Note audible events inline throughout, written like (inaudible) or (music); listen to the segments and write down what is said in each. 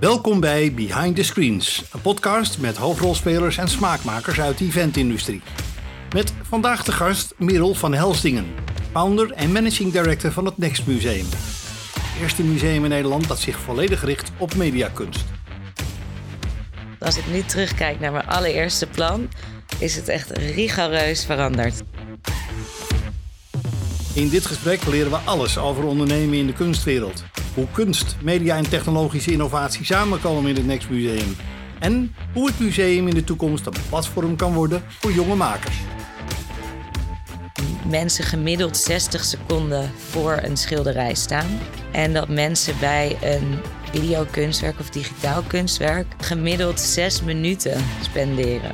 Welkom bij Behind the Screens, een podcast met hoofdrolspelers en smaakmakers uit de eventindustrie. Met vandaag de gast Merel van Helsdingen, founder en managing director van het Next Museum. Het eerste museum in Nederland dat zich volledig richt op mediakunst. Als ik nu terugkijk naar mijn allereerste plan, is het echt rigoureus veranderd. In dit gesprek leren we alles over ondernemen in de kunstwereld. Hoe kunst, media en technologische innovatie samenkomen in het Next Museum. En hoe het museum in de toekomst een platform kan worden voor jonge makers. Mensen gemiddeld 60 seconden voor een schilderij staan. En dat mensen bij een videokunstwerk of digitaal kunstwerk gemiddeld 6 minuten spenderen.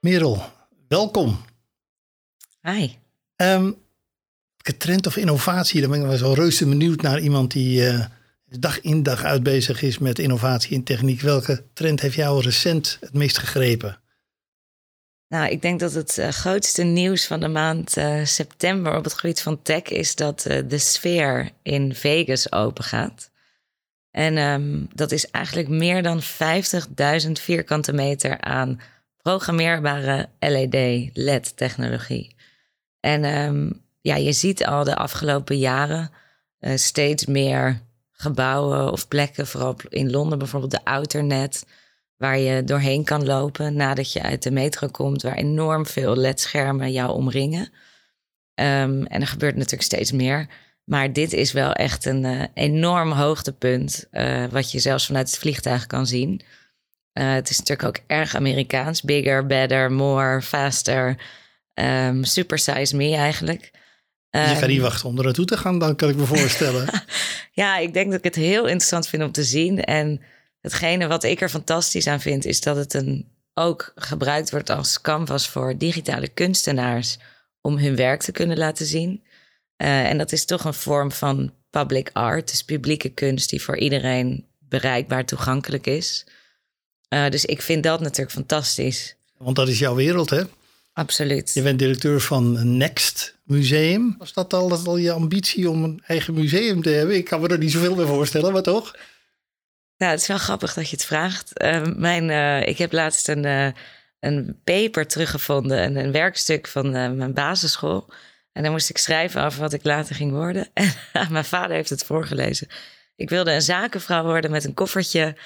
Merel, welkom. Hi. Um, trend of innovatie, dan ben ik wel zo reuze benieuwd naar iemand die uh, dag in dag uit bezig is met innovatie en techniek. Welke trend heeft jou recent het meest gegrepen? Nou, ik denk dat het uh, grootste nieuws van de maand uh, september op het gebied van tech is dat de sfeer in Vegas open gaat. En um, dat is eigenlijk meer dan 50.000 vierkante meter aan programmeerbare LED, LED-technologie. En um, ja, je ziet al de afgelopen jaren uh, steeds meer gebouwen of plekken, vooral in Londen bijvoorbeeld de Outernet, waar je doorheen kan lopen nadat je uit de metro komt, waar enorm veel LED-schermen jou omringen. Um, en er gebeurt natuurlijk steeds meer. Maar dit is wel echt een uh, enorm hoogtepunt, uh, wat je zelfs vanuit het vliegtuig kan zien. Het is natuurlijk ook erg Amerikaans. Bigger, better, more, faster. Um, super size me eigenlijk. Je gaat niet wachten om er naartoe te gaan, dan kan ik me voorstellen. (laughs) ja, ik denk dat ik het heel interessant vind om te zien. En hetgene wat ik er fantastisch aan vind, is dat het een, ook gebruikt wordt als canvas voor digitale kunstenaars om hun werk te kunnen laten zien. Uh, en dat is toch een vorm van public art, dus publieke kunst die voor iedereen bereikbaar toegankelijk is. Uh, dus ik vind dat natuurlijk fantastisch. Want dat is jouw wereld, hè? Absoluut. Je bent directeur van Next Museum. Was dat al, al je ambitie om een eigen museum te hebben? Ik kan me er niet zoveel bij voorstellen, maar toch? Nou, het is wel grappig dat je het vraagt. Uh, mijn, uh, ik heb laatst een, uh, een paper teruggevonden, een, een werkstuk van mijn basisschool. En dan moest ik schrijven over wat ik later ging worden. (laughs) En mijn vader heeft het voorgelezen. Ik wilde een zakenvrouw worden met een koffertje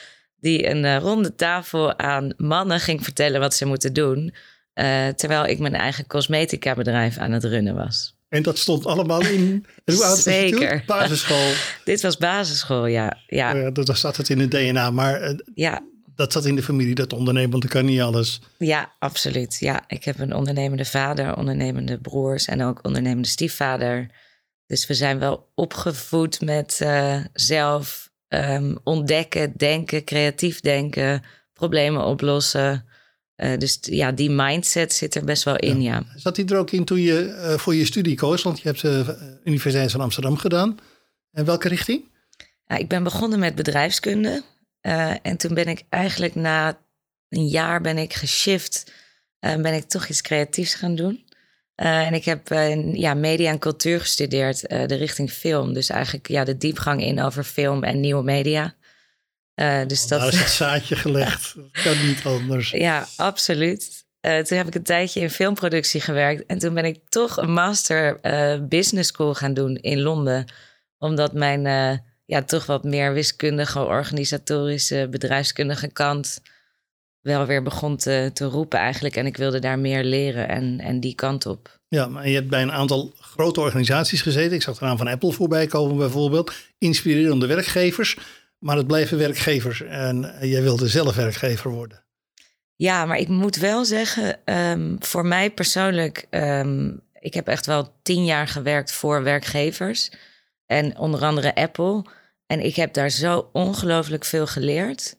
die een ronde tafel aan mannen ging vertellen wat ze moeten doen uh, terwijl ik mijn eigen cosmetica bedrijf aan het runnen was. En dat stond allemaal in. Hoe oud Zeker. Basisschool. (laughs) Dit was basisschool, ja. ja. Ja dat zat het in het DNA, maar uh, ja. dat zat in de familie, dat ondernemen, want dat kan niet alles. Ja, absoluut. Ja, ik heb een ondernemende vader, ondernemende broers en ook ondernemende stiefvader. Dus we zijn wel opgevoed met uh, zelf um, ontdekken, denken, creatief denken, problemen oplossen. Uh, dus ja, die mindset zit er best wel in, ja. Zat die er ook in toen je uh, voor je studie koos? Want je hebt de uh, Universiteit van Amsterdam gedaan. En welke richting? Ja, ik ben begonnen met bedrijfskunde. Eh, en toen ben ik eigenlijk na een jaar ben ik geshift. ben ik toch iets creatiefs gaan doen. en ik heb ja, media en cultuur gestudeerd, de richting film. Dus eigenlijk ja, de diepgang in over film en nieuwe media. Uh, dus dat... is het zaadje gelegd. (laughs) dat kan niet anders. Ja, absoluut. Uh, toen heb ik een tijdje in filmproductie gewerkt. En toen ben ik toch een master uh, business school gaan doen in Londen. Omdat mijn ja, toch wat meer wiskundige, organisatorische, bedrijfskundige kant wel weer begon te, te roepen eigenlijk. En ik wilde daar meer leren en, en die kant op. Ja, maar je hebt bij een aantal grote organisaties gezeten. Ik zag de naam van Apple voorbij komen bijvoorbeeld. Inspirerende werkgevers. Maar het blijven werkgevers en jij wilde zelf werkgever worden. Ja, maar ik moet wel zeggen, um, voor mij persoonlijk, um, ik heb echt wel tien jaar gewerkt voor werkgevers. En onder andere Apple. En ik heb daar zo ongelooflijk veel geleerd.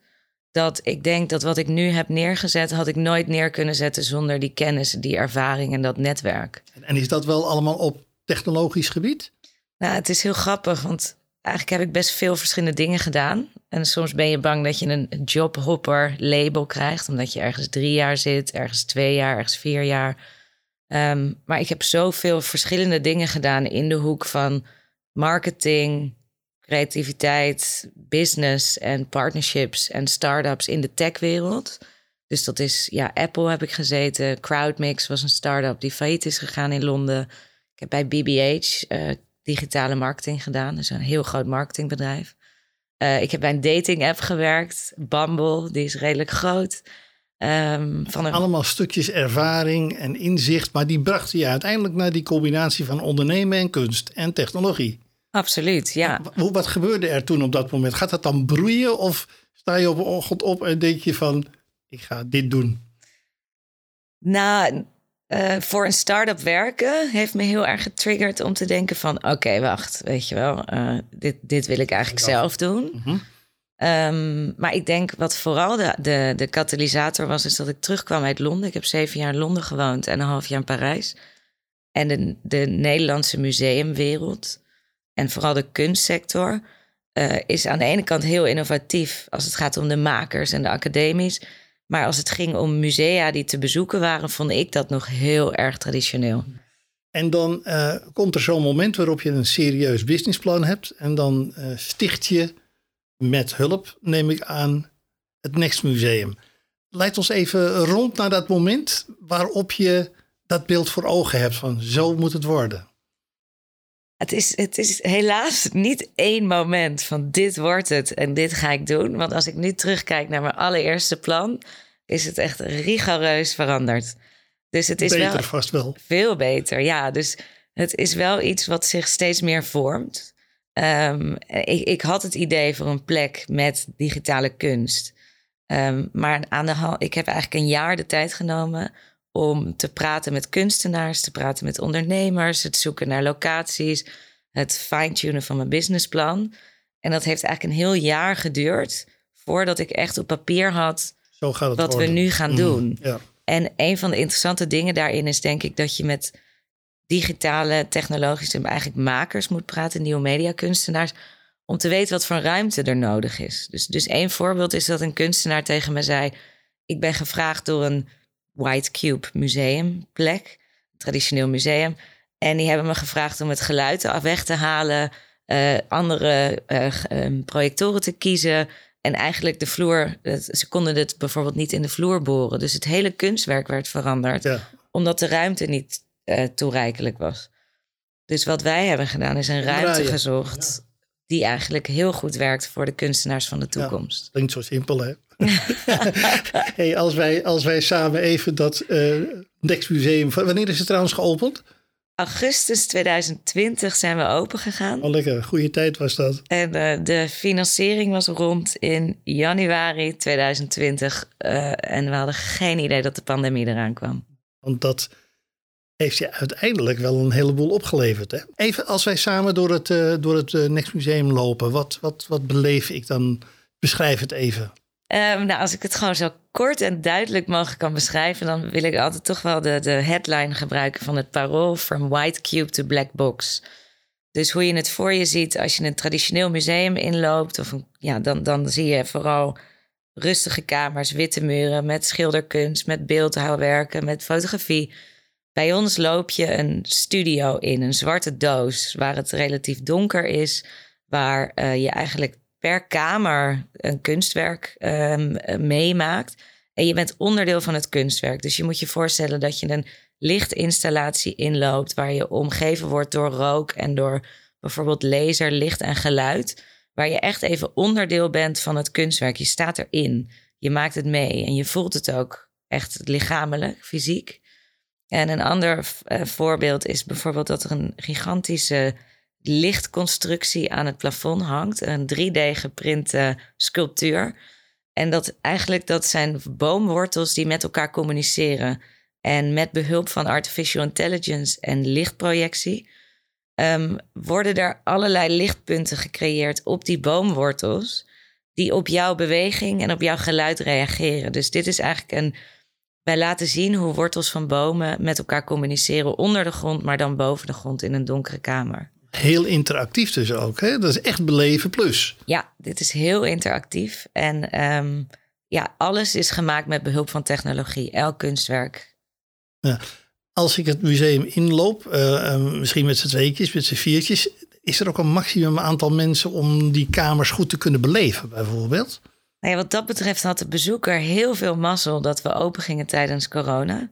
Dat ik denk dat wat ik nu heb neergezet, had ik nooit neer kunnen zetten zonder die kennis, die ervaring en dat netwerk. En is dat wel allemaal op technologisch gebied? Nou, het is heel grappig, want eigenlijk heb ik best veel verschillende dingen gedaan. En soms ben je bang dat je een jobhopper label krijgt, omdat je ergens drie jaar zit, ergens twee jaar, ergens vier jaar. Um, maar ik heb zoveel verschillende dingen gedaan in de hoek van marketing, creativiteit, business en partnerships en startups in de techwereld. Dus dat is, ja, Apple heb ik gezeten. Crowdmix was een start-up die failliet is gegaan in Londen. Ik heb bij BBH uh, digitale marketing gedaan. Dus een heel groot marketingbedrijf. Uh, ik heb bij een dating app gewerkt. Bumble, die is redelijk groot. Um, van een... Allemaal stukjes ervaring en inzicht. Maar die brachten je uiteindelijk naar die combinatie van ondernemen en kunst en technologie. Absoluut, ja. Wat, wat gebeurde er toen op dat moment? Gaat dat dan broeien of sta je op een ochtend op en denk je van ik ga dit doen? Nou, uh, voor een start-up werken heeft me heel erg getriggerd om te denken van... oké, wacht, weet je wel, uh, dit, dit wil ik eigenlijk zelf doen. Mm -hmm. um, maar ik denk wat vooral de, de, de katalysator was... is dat ik terugkwam uit Londen. Ik heb zeven jaar in Londen gewoond en een half jaar in Parijs. En de, de Nederlandse museumwereld en vooral de kunstsector... Uh, is aan de ene kant heel innovatief als het gaat om de makers en de academies... Maar als het ging om musea die te bezoeken waren, vond ik dat nog heel erg traditioneel. En dan uh, komt er zo'n moment waarop je een serieus businessplan hebt. En dan uh, sticht je met hulp, neem ik aan, het Next Museum. Leid ons even rond naar dat moment waarop je dat beeld voor ogen hebt van zo moet het worden. Het is, het is helaas niet één moment van dit wordt het en dit ga ik doen. Want als ik nu terugkijk naar mijn allereerste plan, is het echt rigoureus veranderd. Dus het is beter wel vast wel. Veel beter, ja. Dus het is wel iets wat zich steeds meer vormt. Um, ik, ik, had het idee voor een plek met digitale kunst. Um, maar aan de hand, ik heb eigenlijk een jaar de tijd genomen om te praten met kunstenaars, te praten met ondernemers, het zoeken naar locaties, het fine-tunen van mijn businessplan. En dat heeft eigenlijk een heel jaar geduurd voordat ik echt op papier had Zo gaat het wat worden. we nu gaan Mhm, doen. Ja. En een van de interessante dingen daarin is denk ik dat je met digitale, technologische, eigenlijk makers moet praten, nieuwe mediakunstenaars, om te weten wat voor ruimte er nodig is. Dus, dus één voorbeeld is dat een kunstenaar tegen me zei: Ik ben gevraagd door een White Cube museumplek, traditioneel museum. En die hebben me gevraagd om het geluid af weg te halen, uh, andere uh, projectoren te kiezen. En eigenlijk de vloer, ze konden het bijvoorbeeld niet in de vloer boren. Dus het hele kunstwerk werd veranderd, Ja. omdat de ruimte niet uh, toereikelijk was. Dus wat wij hebben gedaan is een ruimte Draaien. gezocht die eigenlijk heel goed werkt voor de kunstenaars van de toekomst. Klinkt zo simpel, hè? (laughs) hey, als, wij, als wij samen even dat uh, Next Museum... Wanneer is het trouwens geopend? Augustus 2020 zijn we open gegaan. Oh, lekker. Goede tijd was dat. En uh, de financiering was rond in januari 2020. Uh, en we hadden geen idee dat de pandemie eraan kwam. Want dat heeft je uiteindelijk wel een heleboel opgeleverd. Hè? Even als wij samen door het, uh, door het Next Museum lopen. Wat, wat, wat beleef ik dan? Beschrijf het even. Um, nou, als ik het gewoon zo kort en duidelijk mogelijk kan beschrijven, dan wil ik altijd toch wel de, de headline gebruiken van het parool: From White Cube to Black Box. Dus hoe je het voor je ziet als je een traditioneel museum inloopt, of ja, dan, dan zie je vooral rustige kamers, witte muren met schilderkunst, met beeldhouwwerken, met fotografie. Bij ons loop je een studio in, een zwarte doos, waar het relatief donker is, waar uh, je eigenlijk per kamer een kunstwerk um, meemaakt. En je bent onderdeel van het kunstwerk. Dus je moet je voorstellen dat je een lichtinstallatie inloopt... waar je omgeven wordt door rook en door bijvoorbeeld laser, licht en geluid... waar je echt even onderdeel bent van het kunstwerk. Je staat erin, je maakt het mee en je voelt het ook echt lichamelijk, fysiek. En een ander uh, voorbeeld is bijvoorbeeld dat er een gigantische lichtconstructie aan het plafond hangt. Een 3D geprinte sculptuur. En dat eigenlijk dat zijn boomwortels die met elkaar communiceren. En met behulp van artificial intelligence en lichtprojectie um, worden er allerlei lichtpunten gecreëerd op die boomwortels. Die op jouw beweging en op jouw geluid reageren. Dus dit is eigenlijk een. Wij laten zien hoe wortels van bomen met elkaar communiceren onder de grond, maar dan boven de grond in een donkere kamer. Heel interactief dus ook. Hè? Dat is echt beleven plus. Ja, dit is heel interactief. En um, ja, alles is gemaakt met behulp van technologie. Elk kunstwerk. Ja. Als ik het museum inloop, uh, uh, misschien met z'n tweetjes, met z'n viertjes. is er ook een maximum aantal mensen om die kamers goed te kunnen beleven, bijvoorbeeld? Nou ja, wat dat betreft had de bezoeker heel veel mazzel dat we open gingen tijdens corona.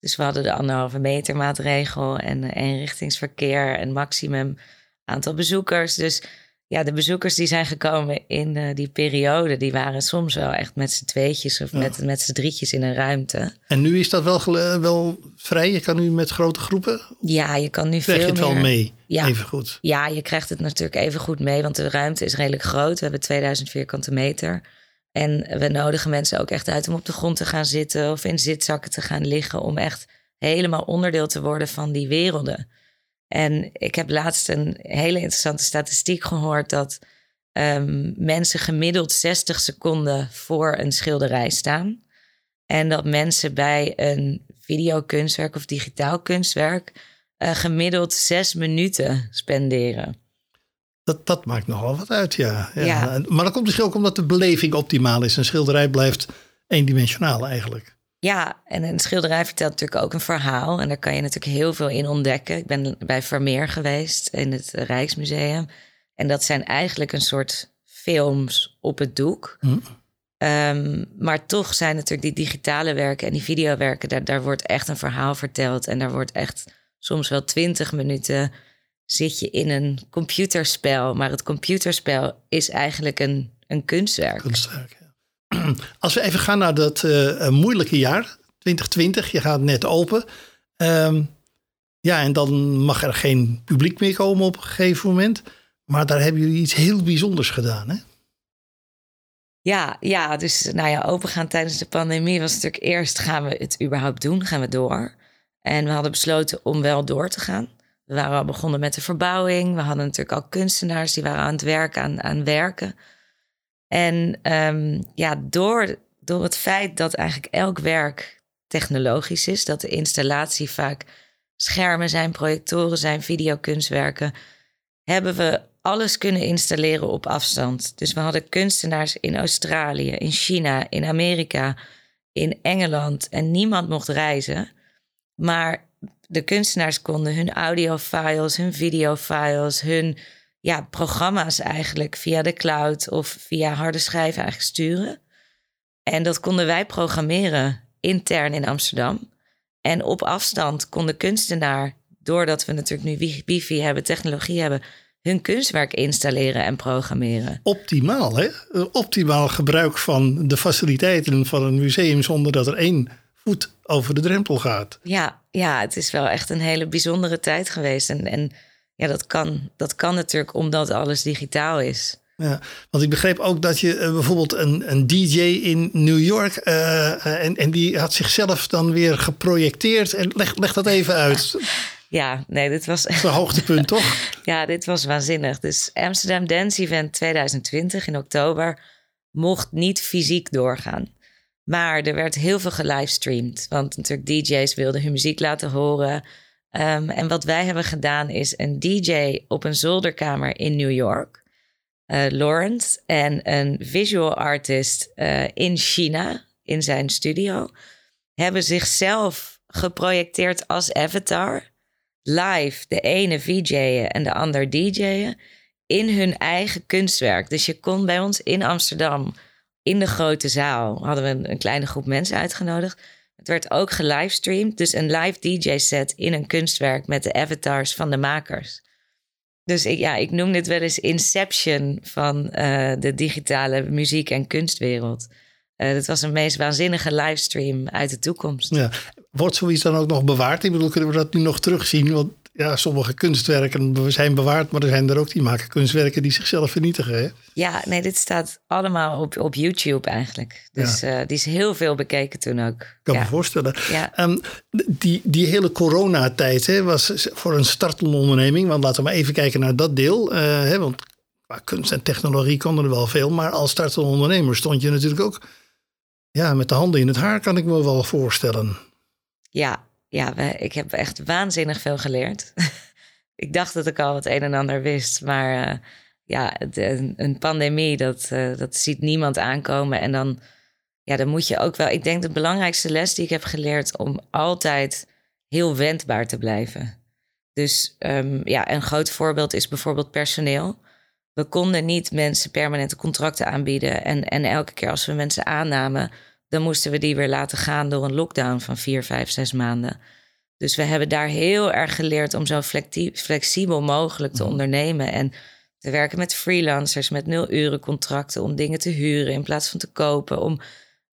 Dus we hadden de anderhalve meter maatregel en uh, eenrichtingsverkeer en maximum aantal bezoekers. Dus ja, de bezoekers die zijn gekomen in uh, die periode, die waren soms wel echt met z'n tweetjes of ja. met, met z'n drietjes in een ruimte. En nu is dat wel, wel vrij? Je kan nu met grote groepen? Ja, je kan nu Krijg veel je het meer... wel mee, ja. even goed? Ja, je krijgt het natuurlijk even goed mee, want de ruimte is redelijk groot. We hebben 2000 vierkante meter. En we nodigen mensen ook echt uit om op de grond te gaan zitten of in zitzakken te gaan liggen, om echt helemaal onderdeel te worden van die werelden. En ik heb laatst een hele interessante statistiek gehoord dat um, mensen gemiddeld 60 seconden voor een schilderij staan. En dat mensen bij een videokunstwerk of digitaal kunstwerk uh, gemiddeld zes minuten spenderen. Dat, dat maakt nogal wat uit, ja. ja. Ja. Maar dat komt misschien ook omdat de beleving optimaal is. Een schilderij blijft eendimensionaal eigenlijk. Ja, en een schilderij vertelt natuurlijk ook een verhaal. En daar kan je natuurlijk heel veel in ontdekken. Ik ben bij Vermeer geweest in het Rijksmuseum. En dat zijn eigenlijk een soort films op het doek. Hm. Um, maar toch zijn natuurlijk die digitale werken en die videowerken, daar, daar wordt echt een verhaal verteld. En daar wordt echt soms wel twintig minuten zit je in een computerspel. Maar het computerspel is eigenlijk een, een kunstwerk. Kunstwerk, ja. (clears throat) Als we even gaan naar dat uh, moeilijke jaar, 2020, je gaat net open. Um, ja, en dan mag er geen publiek meer komen op een gegeven moment. Maar daar hebben jullie iets heel bijzonders gedaan, hè? Ja, ja, dus nou ja, opengaan tijdens de pandemie was natuurlijk eerst gaan we het überhaupt doen, gaan we door. En we hadden besloten om wel door te gaan. We waren al begonnen met de verbouwing. We hadden natuurlijk al kunstenaars die waren aan het werken, aan, aan werken. En um, ja, door, door het feit dat eigenlijk elk werk technologisch is, dat de installatie vaak schermen zijn, projectoren zijn, videokunstwerken, hebben we alles kunnen installeren op afstand. Dus we hadden kunstenaars in Australië, in China, in Amerika, in Engeland en niemand mocht reizen. Maar de kunstenaars konden hun audiofiles, hun videofiles, hun ja, programma's eigenlijk via de cloud of via harde schijven eigenlijk sturen. En dat konden wij programmeren intern in Amsterdam. En op afstand kon de kunstenaar, doordat we natuurlijk nu wifi hebben, technologie hebben, hun kunstwerk installeren en programmeren. Optimaal, hè? Optimaal gebruik van de faciliteiten van een museum zonder dat er één over de drempel gaat. Ja, ja het is wel echt een hele bijzondere tijd geweest. En, en ja, dat kan, dat kan natuurlijk omdat alles digitaal is. Ja, want ik begreep ook dat je uh, bijvoorbeeld een, een DJ in New York. Uh, en, en die had zichzelf dan weer geprojecteerd. En leg, leg dat even uit. (laughs) Ja, nee, dit was. Het hoogtepunt, (laughs) toch? ja, dit was waanzinnig. Dus Amsterdam Dance Event 2020 in oktober mocht niet fysiek doorgaan. Maar er werd heel veel gelivestreamd. Want natuurlijk DJ's wilden hun muziek laten horen. Um, en wat wij hebben gedaan is een DJ op een zolderkamer in New York. Uh, Lawrence en een visual artist uh, in China in zijn studio hebben zichzelf geprojecteerd als avatar live de ene VJ'en en de ander DJ'en in hun eigen kunstwerk. Dus je kon bij ons in Amsterdam, in de grote zaal, hadden we een, kleine groep mensen uitgenodigd. Het werd ook gelivestreamd, dus een live DJ-set in een kunstwerk met de avatars van de makers. Dus ik, ja, ik noem dit wel eens Inception van uh, de digitale muziek- en kunstwereld. Uh, was een meest waanzinnige livestream uit de toekomst. Ja. Wordt zoiets dan ook nog bewaard? Ik bedoel, kunnen we dat nu nog terugzien? Want ja, sommige kunstwerken zijn bewaard, maar er zijn er ook die maken kunstwerken die zichzelf vernietigen. Hè? Ja, nee, dit staat allemaal op, op YouTube eigenlijk. Dus ja. uh, die is heel veel bekeken toen ook. Ik kan ja. me voorstellen. Ja. Um, die, die hele coronatijd hè, was voor een startende onderneming. Want laten we maar even kijken naar dat deel. Uh, hè, want qua kunst en technologie konden er wel veel. Maar als startende ondernemer stond je natuurlijk ook ja, met de handen in het haar, kan ik me wel voorstellen. Ja, ja, ik heb echt waanzinnig veel geleerd. (laughs) ik dacht dat ik al het een en ander wist, maar uh, ja, de, een pandemie, dat, uh, dat ziet niemand aankomen. En dan, ja, dan moet je ook wel. Ik denk de belangrijkste les die ik heb geleerd om altijd heel wendbaar te blijven. Dus um, ja, een groot voorbeeld is bijvoorbeeld personeel. We konden niet mensen permanente contracten aanbieden. En, en elke keer als we mensen aannamen, dan moesten we die weer laten gaan door een lockdown van vier, vijf, zes maanden. Dus we hebben daar heel erg geleerd om zo flexibel mogelijk te mhm. ondernemen. En te werken met freelancers, met nul contracten, om dingen te huren in plaats van te kopen. Om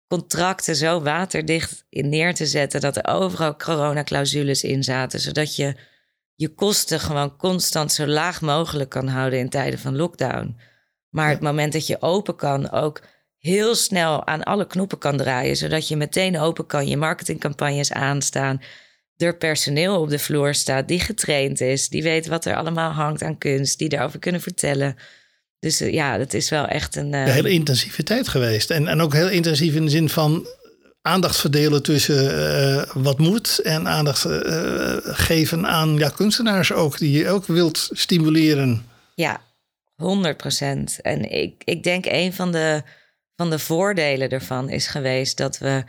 contracten zo waterdicht in neer te zetten dat er overal coronaclausules in zaten, zodat je je kosten gewoon constant zo laag mogelijk kan houden in tijden van lockdown. Maar het moment dat je open kan, ook heel snel aan alle knoppen kan draaien, zodat je meteen open kan, je marketingcampagnes aanstaan, er personeel op de vloer staat die getraind is, die weet wat er allemaal hangt aan kunst, die daarover kunnen vertellen. Dus uh, ja, dat is wel echt een. Uh... Een hele intensieve tijd geweest. En, en ook heel intensief in de zin van aandacht verdelen tussen uh, wat moet en aandacht geven aan ja, kunstenaars ook, die je ook wilt stimuleren. Ja, 100 procent. En ik, ik denk een van de, van de voordelen ervan is geweest dat we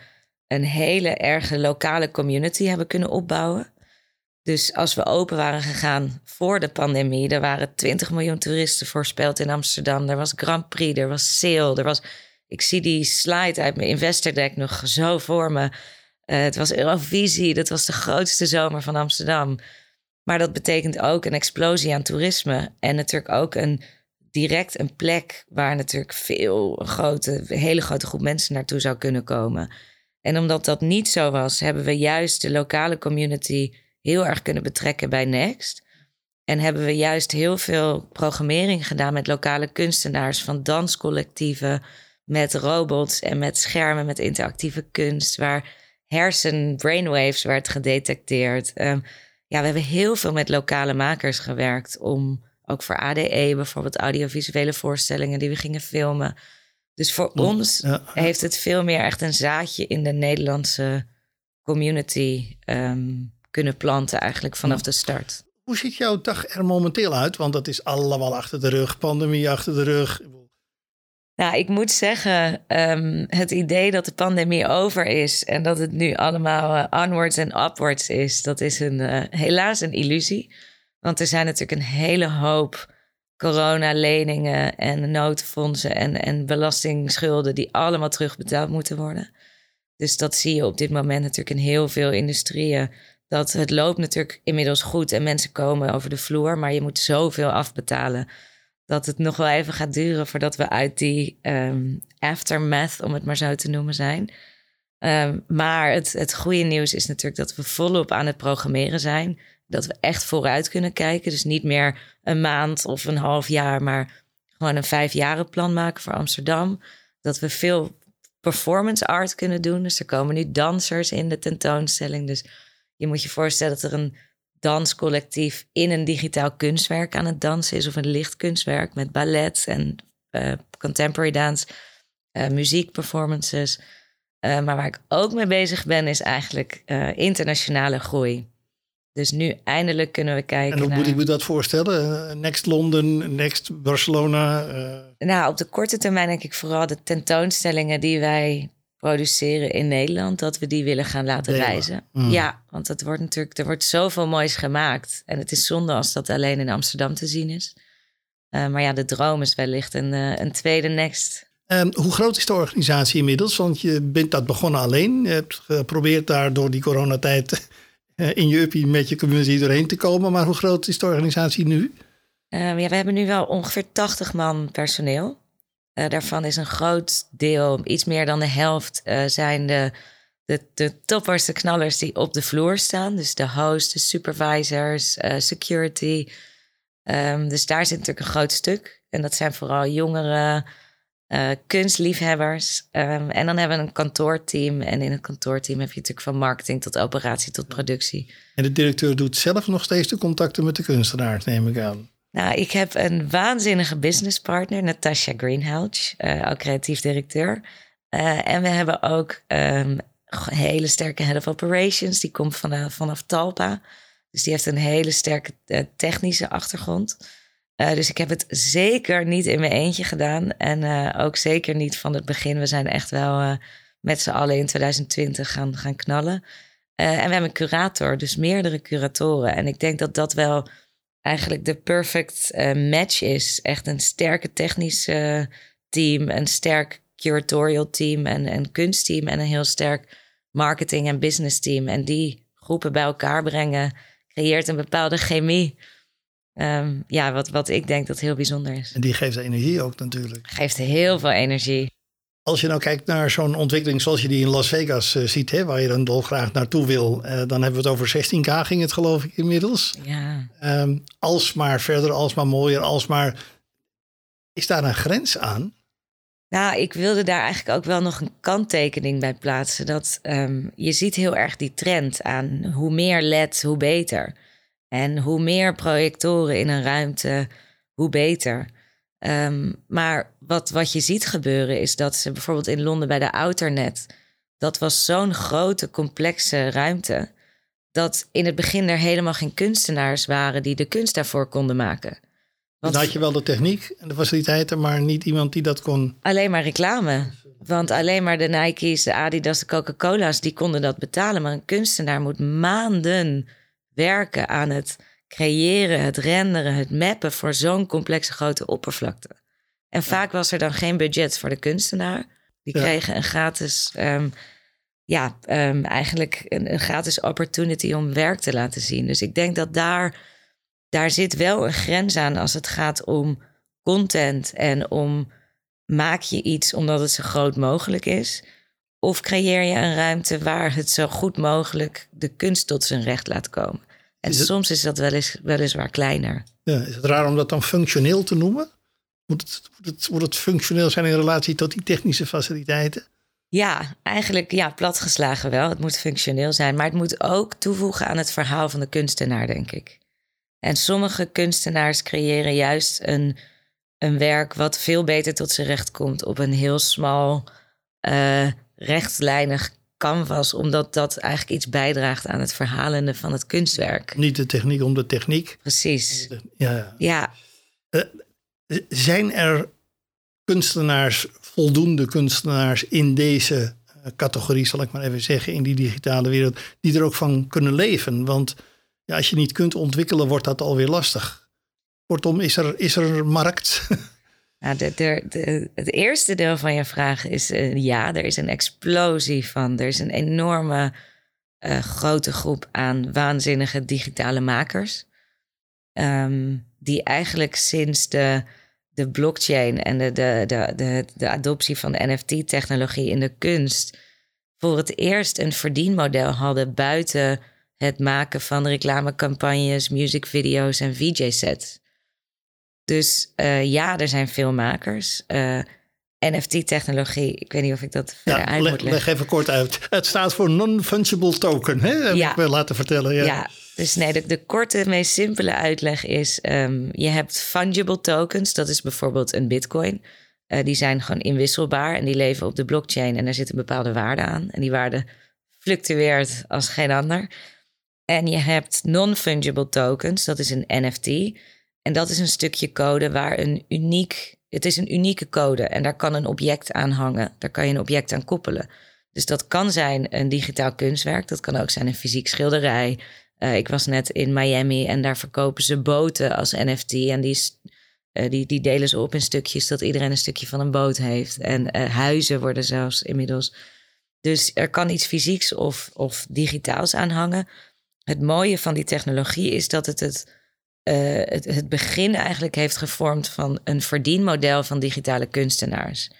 een hele erge lokale community hebben kunnen opbouwen. Dus als we open waren gegaan voor de pandemie, er waren 20 miljoen toeristen voorspeld in Amsterdam. Er was Grand Prix, er was sale, er was. Ik zie die slide uit mijn investor deck nog zo voor me. Uh, het was Eurovisie, dat was de grootste zomer van Amsterdam. Maar dat betekent ook een explosie aan toerisme. En natuurlijk ook een direct een plek waar natuurlijk veel grote, hele grote groep mensen naartoe zou kunnen komen. En omdat dat niet zo was, hebben we juist de lokale community heel erg kunnen betrekken bij Next. En hebben we juist heel veel programmering gedaan met lokale kunstenaars van danscollectieven, met robots en met schermen, met interactieve kunst, waar hersen brainwaves werd gedetecteerd. Um, ja, we hebben heel veel met lokale makers gewerkt om ook voor ADE bijvoorbeeld audiovisuele voorstellingen die we gingen filmen. Dus voor ons heeft het veel meer echt een zaadje in de Nederlandse community um, kunnen planten, eigenlijk vanaf de start. Hoe ziet jouw dag er momenteel uit? Want dat is allemaal achter de rug, pandemie achter de rug. Nou, ik moet zeggen, um, het idee dat de pandemie over is en dat het nu allemaal uh, onwards en upwards is, dat is een, uh, helaas een illusie. Want er zijn natuurlijk een hele hoop coronaleningen en noodfondsen en, en belastingschulden die allemaal terugbetaald moeten worden. Dus dat zie je op dit moment natuurlijk in heel veel industrieën. Dat het loopt natuurlijk inmiddels goed en mensen komen over de vloer, maar je moet zoveel afbetalen dat het nog wel even gaat duren voordat we uit die um, aftermath, om het maar zo te noemen, zijn. Um, maar het, het goede nieuws is natuurlijk dat we volop aan het programmeren zijn dat we echt vooruit kunnen kijken. Dus niet meer een maand of een half jaar, maar gewoon een plan maken voor Amsterdam. Dat we veel performance art kunnen doen. Dus er komen nu dansers in de tentoonstelling. Dus je moet je voorstellen dat er een danscollectief in een digitaal kunstwerk aan het dansen is, of een lichtkunstwerk met ballet en uh, contemporary dance, uh, muziekperformances. Uh, maar waar ik ook mee bezig ben, is eigenlijk internationale groei. Dus nu eindelijk kunnen we kijken. En hoe moet ik me dat voorstellen? Eh, next London, next Barcelona? Uh... Nou, op de korte termijn denk ik vooral de tentoonstellingen die wij produceren in Nederland, dat we die willen gaan laten reizen. Mm. Ja, want het wordt natuurlijk, er wordt zoveel moois gemaakt. En het is zonde als dat alleen in Amsterdam te zien is. Uh, maar ja, de droom is wellicht een, een tweede Next. Um, hoe groot is de organisatie inmiddels? Want je bent dat begonnen alleen. Je hebt geprobeerd daar door die coronatijd eh, in je uppie met je community doorheen te komen. Maar hoe groot is de organisatie nu? Um, ja, we hebben nu wel ongeveer 80 man personeel. Uh, daarvan is een groot deel, iets meer dan de helft, zijn de, de, de knallers die op de vloer staan. Dus de host, de supervisors, security. Um, dus daar zit natuurlijk een groot stuk. En dat zijn vooral jongeren, uh, kunstliefhebbers. Um, en dan hebben we een kantoorteam. En in het kantoorteam heb je natuurlijk van marketing tot operatie tot productie. En de directeur doet zelf nog steeds de contacten met de kunstenaars, neem ik aan. Nou, ik heb een waanzinnige businesspartner, Natasha Greenhalgh, uh, ook creatief directeur. Uh, en we hebben ook um, een hele sterke head of operations. Die komt vanaf, vanaf Talpa. Dus die heeft een hele sterke technische achtergrond. Uh, dus ik heb het zeker niet in mijn eentje gedaan. En uh, ook zeker niet van het begin. We zijn echt wel uh, met z'n allen in 2020 gaan, gaan knallen. en we hebben een curator, dus meerdere curatoren. En ik denk dat dat wel eigenlijk de perfect match is. Echt een sterke technische team, een sterk curatorial team en een kunstteam en een heel sterk marketing en business team. En die groepen bij elkaar brengen, creëert een bepaalde chemie. Ehm, ja, wat, wat ik denk dat heel bijzonder is. En die geeft energie ook natuurlijk. Geeft heel veel energie. Als je nou kijkt naar zo'n ontwikkeling zoals je die in Las Vegas uh, ziet, hè, waar je dan dolgraag naartoe wil, uh, dan hebben we het over 16k ging het geloof ik inmiddels. Ja. Um, alsmaar verder, alsmaar mooier, alsmaar. Is daar een grens aan? Nou, ik wilde daar eigenlijk ook wel nog een kanttekening bij plaatsen. Dat um, je ziet heel erg die trend aan hoe meer LED, hoe beter. En hoe meer projectoren in een ruimte, hoe beter. Um, maar wat, wat je ziet gebeuren is dat ze bijvoorbeeld in Londen bij de Outernet... dat was zo'n grote, complexe ruimte... dat in het begin er helemaal geen kunstenaars waren... die de kunst daarvoor konden maken. Want dan had je wel de techniek en de faciliteiten, maar niet iemand die dat kon. Alleen maar reclame. Want alleen maar de Nike's, de Adidas, de Coca-Cola's, die konden dat betalen. Maar een kunstenaar moet maanden werken aan het creëren, het renderen, het mappen voor zo'n complexe grote oppervlakte. En vaak was er dan geen budget voor de kunstenaar. Die Ja. kregen een gratis, ehm, ja, ehm, eigenlijk een, een gratis opportunity om werk te laten zien. Dus ik denk dat daar, daar zit wel een grens aan als het gaat om content en om maak je iets omdat het zo groot mogelijk is. Of creëer je een ruimte waar het zo goed mogelijk de kunst tot zijn recht laat komen. En Is het- soms is dat wel eens, weliswaar kleiner. Ja, is het raar om dat dan functioneel te noemen? Moet het, moet, het, moet het functioneel zijn in relatie tot die technische faciliteiten? Ja, eigenlijk ja, platgeslagen wel. Het moet functioneel zijn, maar het moet ook toevoegen aan het verhaal van de kunstenaar, denk ik. En sommige kunstenaars creëren juist een, een werk wat veel beter tot zijn recht komt op een heel smal, eh, rechtlijnig canvas, omdat dat eigenlijk iets bijdraagt aan het verhalende van het kunstwerk. Niet de techniek om de techniek. Precies. Ja, Ja, zijn er kunstenaars, voldoende kunstenaars in deze eh, categorie, zal ik maar even zeggen, in die digitale wereld, die er ook van kunnen leven? Want ja, als je niet kunt ontwikkelen, wordt dat alweer lastig. Kortom, is er, is er markt? (laughs) Nou, de, het eerste deel van je vraag is eh, ja, er is een explosie van. Er is een enorme eh, grote groep aan waanzinnige digitale makers. Ehm, die eigenlijk sinds de, de blockchain en de, de, de, de, de adoptie van de NFT-technologie in de kunst voor het eerst een verdienmodel hadden buiten het maken van reclamecampagnes, musicvideo's en VJ-sets. Dus eh, ja, er zijn veel makers. Eh, NFT-technologie, ik weet niet of ik dat verder Ja, uit leg, moet leggen. leg even kort uit. Het staat voor non-fungible token, hè? heb Ja. ik wel laten vertellen. Ja. Ja. dus nee, de, de korte, meest simpele uitleg is: ehm, je hebt fungible tokens, dat is bijvoorbeeld een bitcoin. Eh, die zijn gewoon inwisselbaar en die leven op de blockchain en daar zit een bepaalde waarde aan. En die waarde fluctueert als geen ander. En je hebt non-fungible tokens, dat is een NFT. En dat is een stukje code waar een uniek. Het is een unieke code en daar kan een object aan hangen. Daar kan je een object aan koppelen. Dus dat kan zijn een digitaal kunstwerk. Dat kan ook zijn een fysiek schilderij. Eh, ik was net in Miami en daar verkopen ze boten als NFT. En die, eh, die, die delen ze op in stukjes, dat iedereen een stukje van een boot heeft. En eh, huizen worden zelfs inmiddels. Dus er kan iets fysieks of, of digitaals aan hangen. Het mooie van die technologie is dat het het, eh, het het begin eigenlijk heeft gevormd van een verdienmodel van digitale kunstenaars.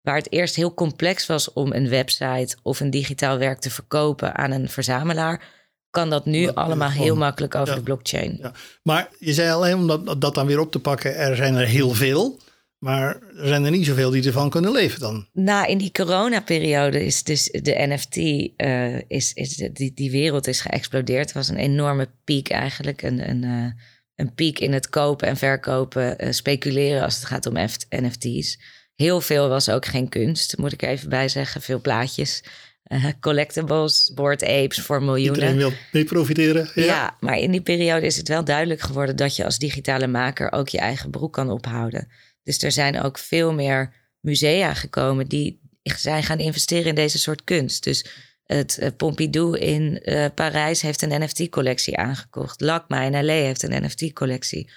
Waar het eerst heel complex was om een website of een digitaal werk te verkopen aan een verzamelaar, kan dat nu Dat- allemaal heel makkelijk over ja. de blockchain. Ja. Maar je zei alleen om dat, dat dan weer op te pakken, er zijn er heel veel. Maar er zijn er niet zoveel die ervan kunnen leven dan. Na in die coronaperiode is dus de NFT, eh, is, is die, die wereld is geëxplodeerd. Het was een enorme piek eigenlijk. Een, een, eh, een piek in het kopen en verkopen, eh, speculeren als het gaat om NFT's. Heel veel was ook geen kunst, moet ik even bij zeggen. Veel plaatjes, eh, collectibles, board apes voor miljoenen. Iedereen wil mee profiteren. Ja. Ja. maar in die periode is het wel duidelijk geworden dat je als digitale maker ook je eigen broek kan ophouden. Dus er zijn ook veel meer musea gekomen die zijn gaan investeren in deze soort kunst. Dus Het Pompidou in Parijs heeft een NFT-collectie aangekocht. LACMA in LA heeft een NFT-collectie.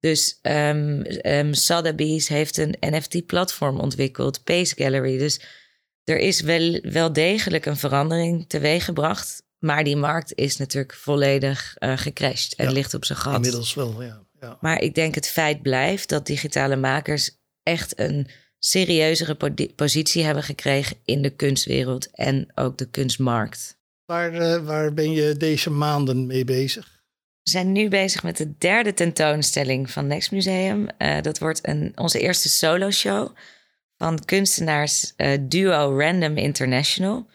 Dus um, Sotheby's heeft een NFT-platform ontwikkeld, Pace Gallery. Dus er is wel, wel degelijk een verandering teweeggebracht. Maar die markt is natuurlijk volledig uh, gecrashed en ligt op zijn gat. Inmiddels wel, ja. ja. Maar ik denk het feit blijft dat digitale makers echt een serieuzere positie hebben gekregen in de kunstwereld en ook de kunstmarkt. Waar, uh, waar ben je deze maanden mee bezig? We zijn nu bezig met de derde tentoonstelling van Next Museum. Uh, dat wordt een, onze eerste solo show van kunstenaars uh, duo Random International.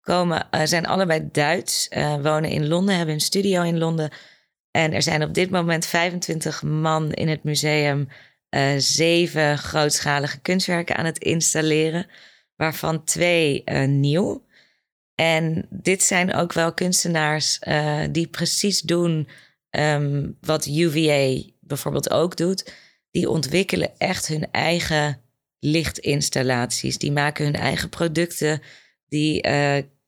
Komen, uh, zijn allebei Duits, wonen in Londen, hebben een studio in Londen. En er zijn op dit moment 25 man in het museum zeven grootschalige kunstwerken aan het installeren, waarvan twee nieuw. En dit zijn ook wel kunstenaars die precies doen Ehm, wat UVA bijvoorbeeld ook doet, die ontwikkelen echt hun eigen lichtinstallaties. Die maken hun eigen producten. Die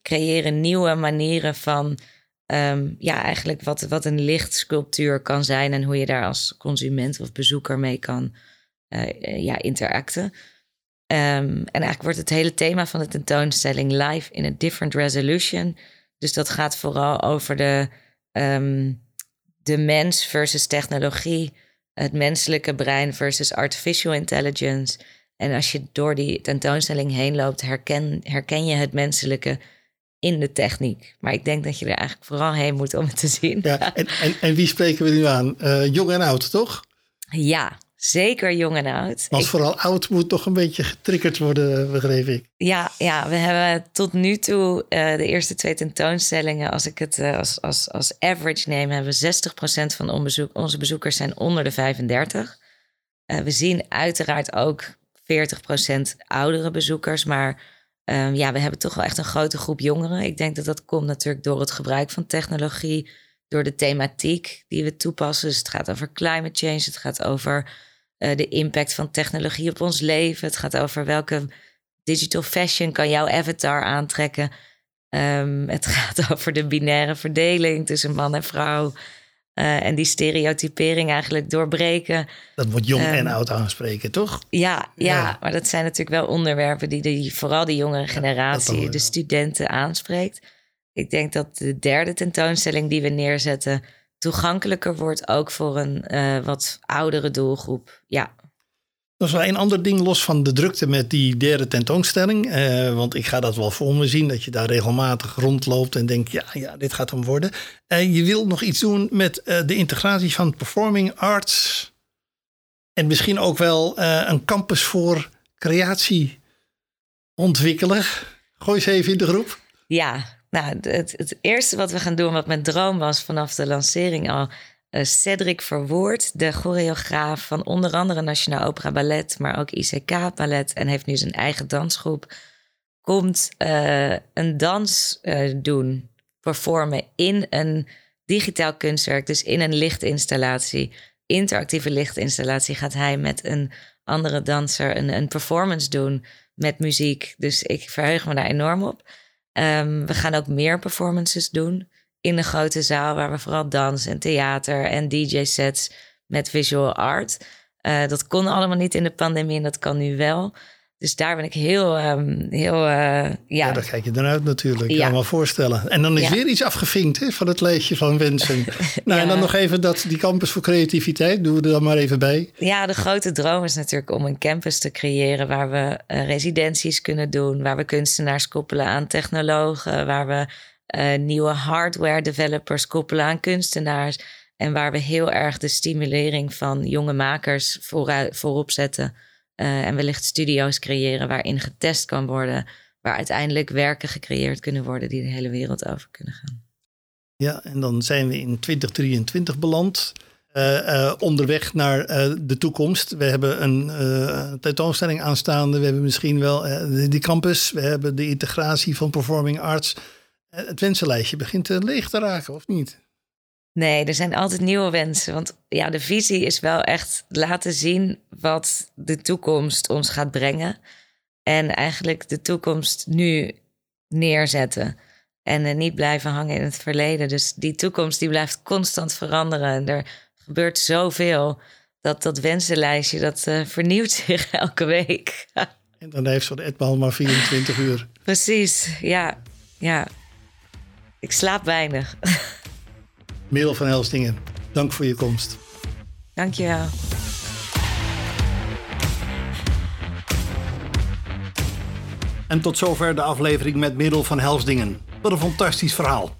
creëren nieuwe manieren van, ehm, ja, eigenlijk wat, wat een lichtsculptuur kan zijn en hoe je daar als consument of bezoeker mee kan uh, ja, interacten. Um, en eigenlijk wordt het hele thema van de tentoonstelling live in a different resolution. Dus dat gaat vooral over de de mens versus technologie, het menselijke brein versus artificial intelligence. En als je door die tentoonstelling heen loopt, herken, herken je het menselijke in de techniek. Maar ik denk dat je er eigenlijk vooral heen moet om het te zien. Ja, (laughs) en, en, en wie spreken we nu aan? Uh, jong en oud, toch? Ja, Zeker jong en oud. Want vooral oud moet toch een beetje getriggerd worden, begreep ik. Ja, ja we hebben tot nu toe uh, de eerste twee tentoonstellingen, als ik het uh, als, als, als average neem, hebben we 60% van onbezoek, onze bezoekers zijn onder de 35. Uh, we zien uiteraard ook 40% oudere bezoekers, maar um, ja, we hebben toch wel echt een grote groep jongeren. Ik denk dat dat komt natuurlijk door het gebruik van technologie, door de thematiek die we toepassen. Dus het gaat over climate change, het gaat over uh, de impact van technologie op ons leven. Het gaat over welke digital fashion kan jouw avatar aantrekken. Um, het (laughs) gaat over de binaire verdeling tussen man en vrouw. Uh, en die stereotypering eigenlijk doorbreken. Dat wordt jong en ehm, oud aanspreken, toch? Ja, ja, maar dat zijn natuurlijk wel onderwerpen die, die vooral de jongere generatie, de studenten aanspreekt. Ik denk dat de derde tentoonstelling die we neerzetten toegankelijker wordt, ook voor een uh, wat oudere doelgroep. Ja. Dat is wel een ander ding los van de drukte met die derde tentoonstelling. Uh, want ik ga dat wel voor me zien, dat je daar regelmatig rondloopt en denkt, ja, ja dit gaat hem worden. Uh, je wilt nog iets doen met de integratie van performing arts. En misschien ook wel een campus voor creatie ontwikkelen. Gooi eens even in de groep. Ja, nou, het, het, eerste wat we gaan doen, wat mijn droom was vanaf de lancering al. Uh, Cedric Verwoerd, de choreograaf van onder andere Nationaal Opera Ballet, maar ook ICK Ballet en heeft nu zijn eigen dansgroep, komt uh, een dans uh, doen, performen in een digitaal kunstwerk, dus in een lichtinstallatie, interactieve lichtinstallatie, gaat hij met een andere danser een, een performance doen met muziek. Dus ik verheug me daar enorm op. Um, we gaan ook meer performances doen in de grote zaal, waar we vooral dans en theater en DJ-sets met visual art. Uh, dat kon allemaal niet in de pandemie en dat kan nu wel. Dus daar ben ik heel, um, heel uh, ja. ja. Daar kijk je dan uit natuurlijk, ja. kan me voorstellen. En dan is weer iets afgevinkt hè, van het lijstje van wensen. (laughs) nou, en dan nog even dat, die campus voor creativiteit, doen we er dan maar even bij. Ja, de grote droom is natuurlijk om een campus te creëren... waar we uh, residenties kunnen doen, waar we kunstenaars koppelen aan technologen... waar we uh, nieuwe hardware developers koppelen aan kunstenaars... en waar we heel erg de stimulering van jonge makers vooruit, voorop zetten... Uh, en wellicht studio's creëren waarin getest kan worden, waar uiteindelijk werken gecreëerd kunnen worden die de hele wereld over kunnen gaan. Ja, en dan zijn we in 2023 beland. Uh, onderweg naar de toekomst. We hebben een tentoonstelling aanstaande. We hebben misschien wel die campus. We hebben de integratie van performing arts. Het wensenlijstje begint leeg te raken, of niet? Nee, er zijn altijd nieuwe wensen. Want ja, de visie is wel echt laten zien wat de toekomst ons gaat brengen. En eigenlijk de toekomst nu neerzetten. En eh, niet blijven hangen in het verleden. Dus die toekomst die blijft constant veranderen. En er gebeurt zoveel. Dat dat wensenlijstje, dat uh, vernieuwt (laughs) zich elke week. en dan heeft zo'n etmaal maar 24 uur. Precies, ja. ja. Ik slaap weinig. (laughs) Merel van Helstingen, dank voor je komst. Dank je wel. En tot zover de aflevering met Middel van Helsdingen. Wat een fantastisch verhaal.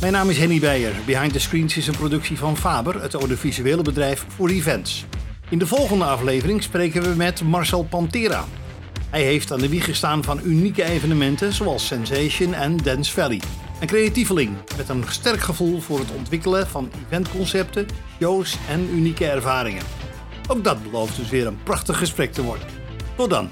Mijn naam is Henny Beijer. Behind the Screens is een productie van Faber, het audiovisuele bedrijf voor events. In de volgende aflevering spreken we met Marcel Pantera. Hij heeft aan de wieg gestaan van unieke evenementen zoals Sensation en Dance Valley. Een creatieveling met een sterk gevoel voor het ontwikkelen van eventconcepten, shows en unieke ervaringen. Ook dat belooft dus weer een prachtig gesprek te worden. Tot dan!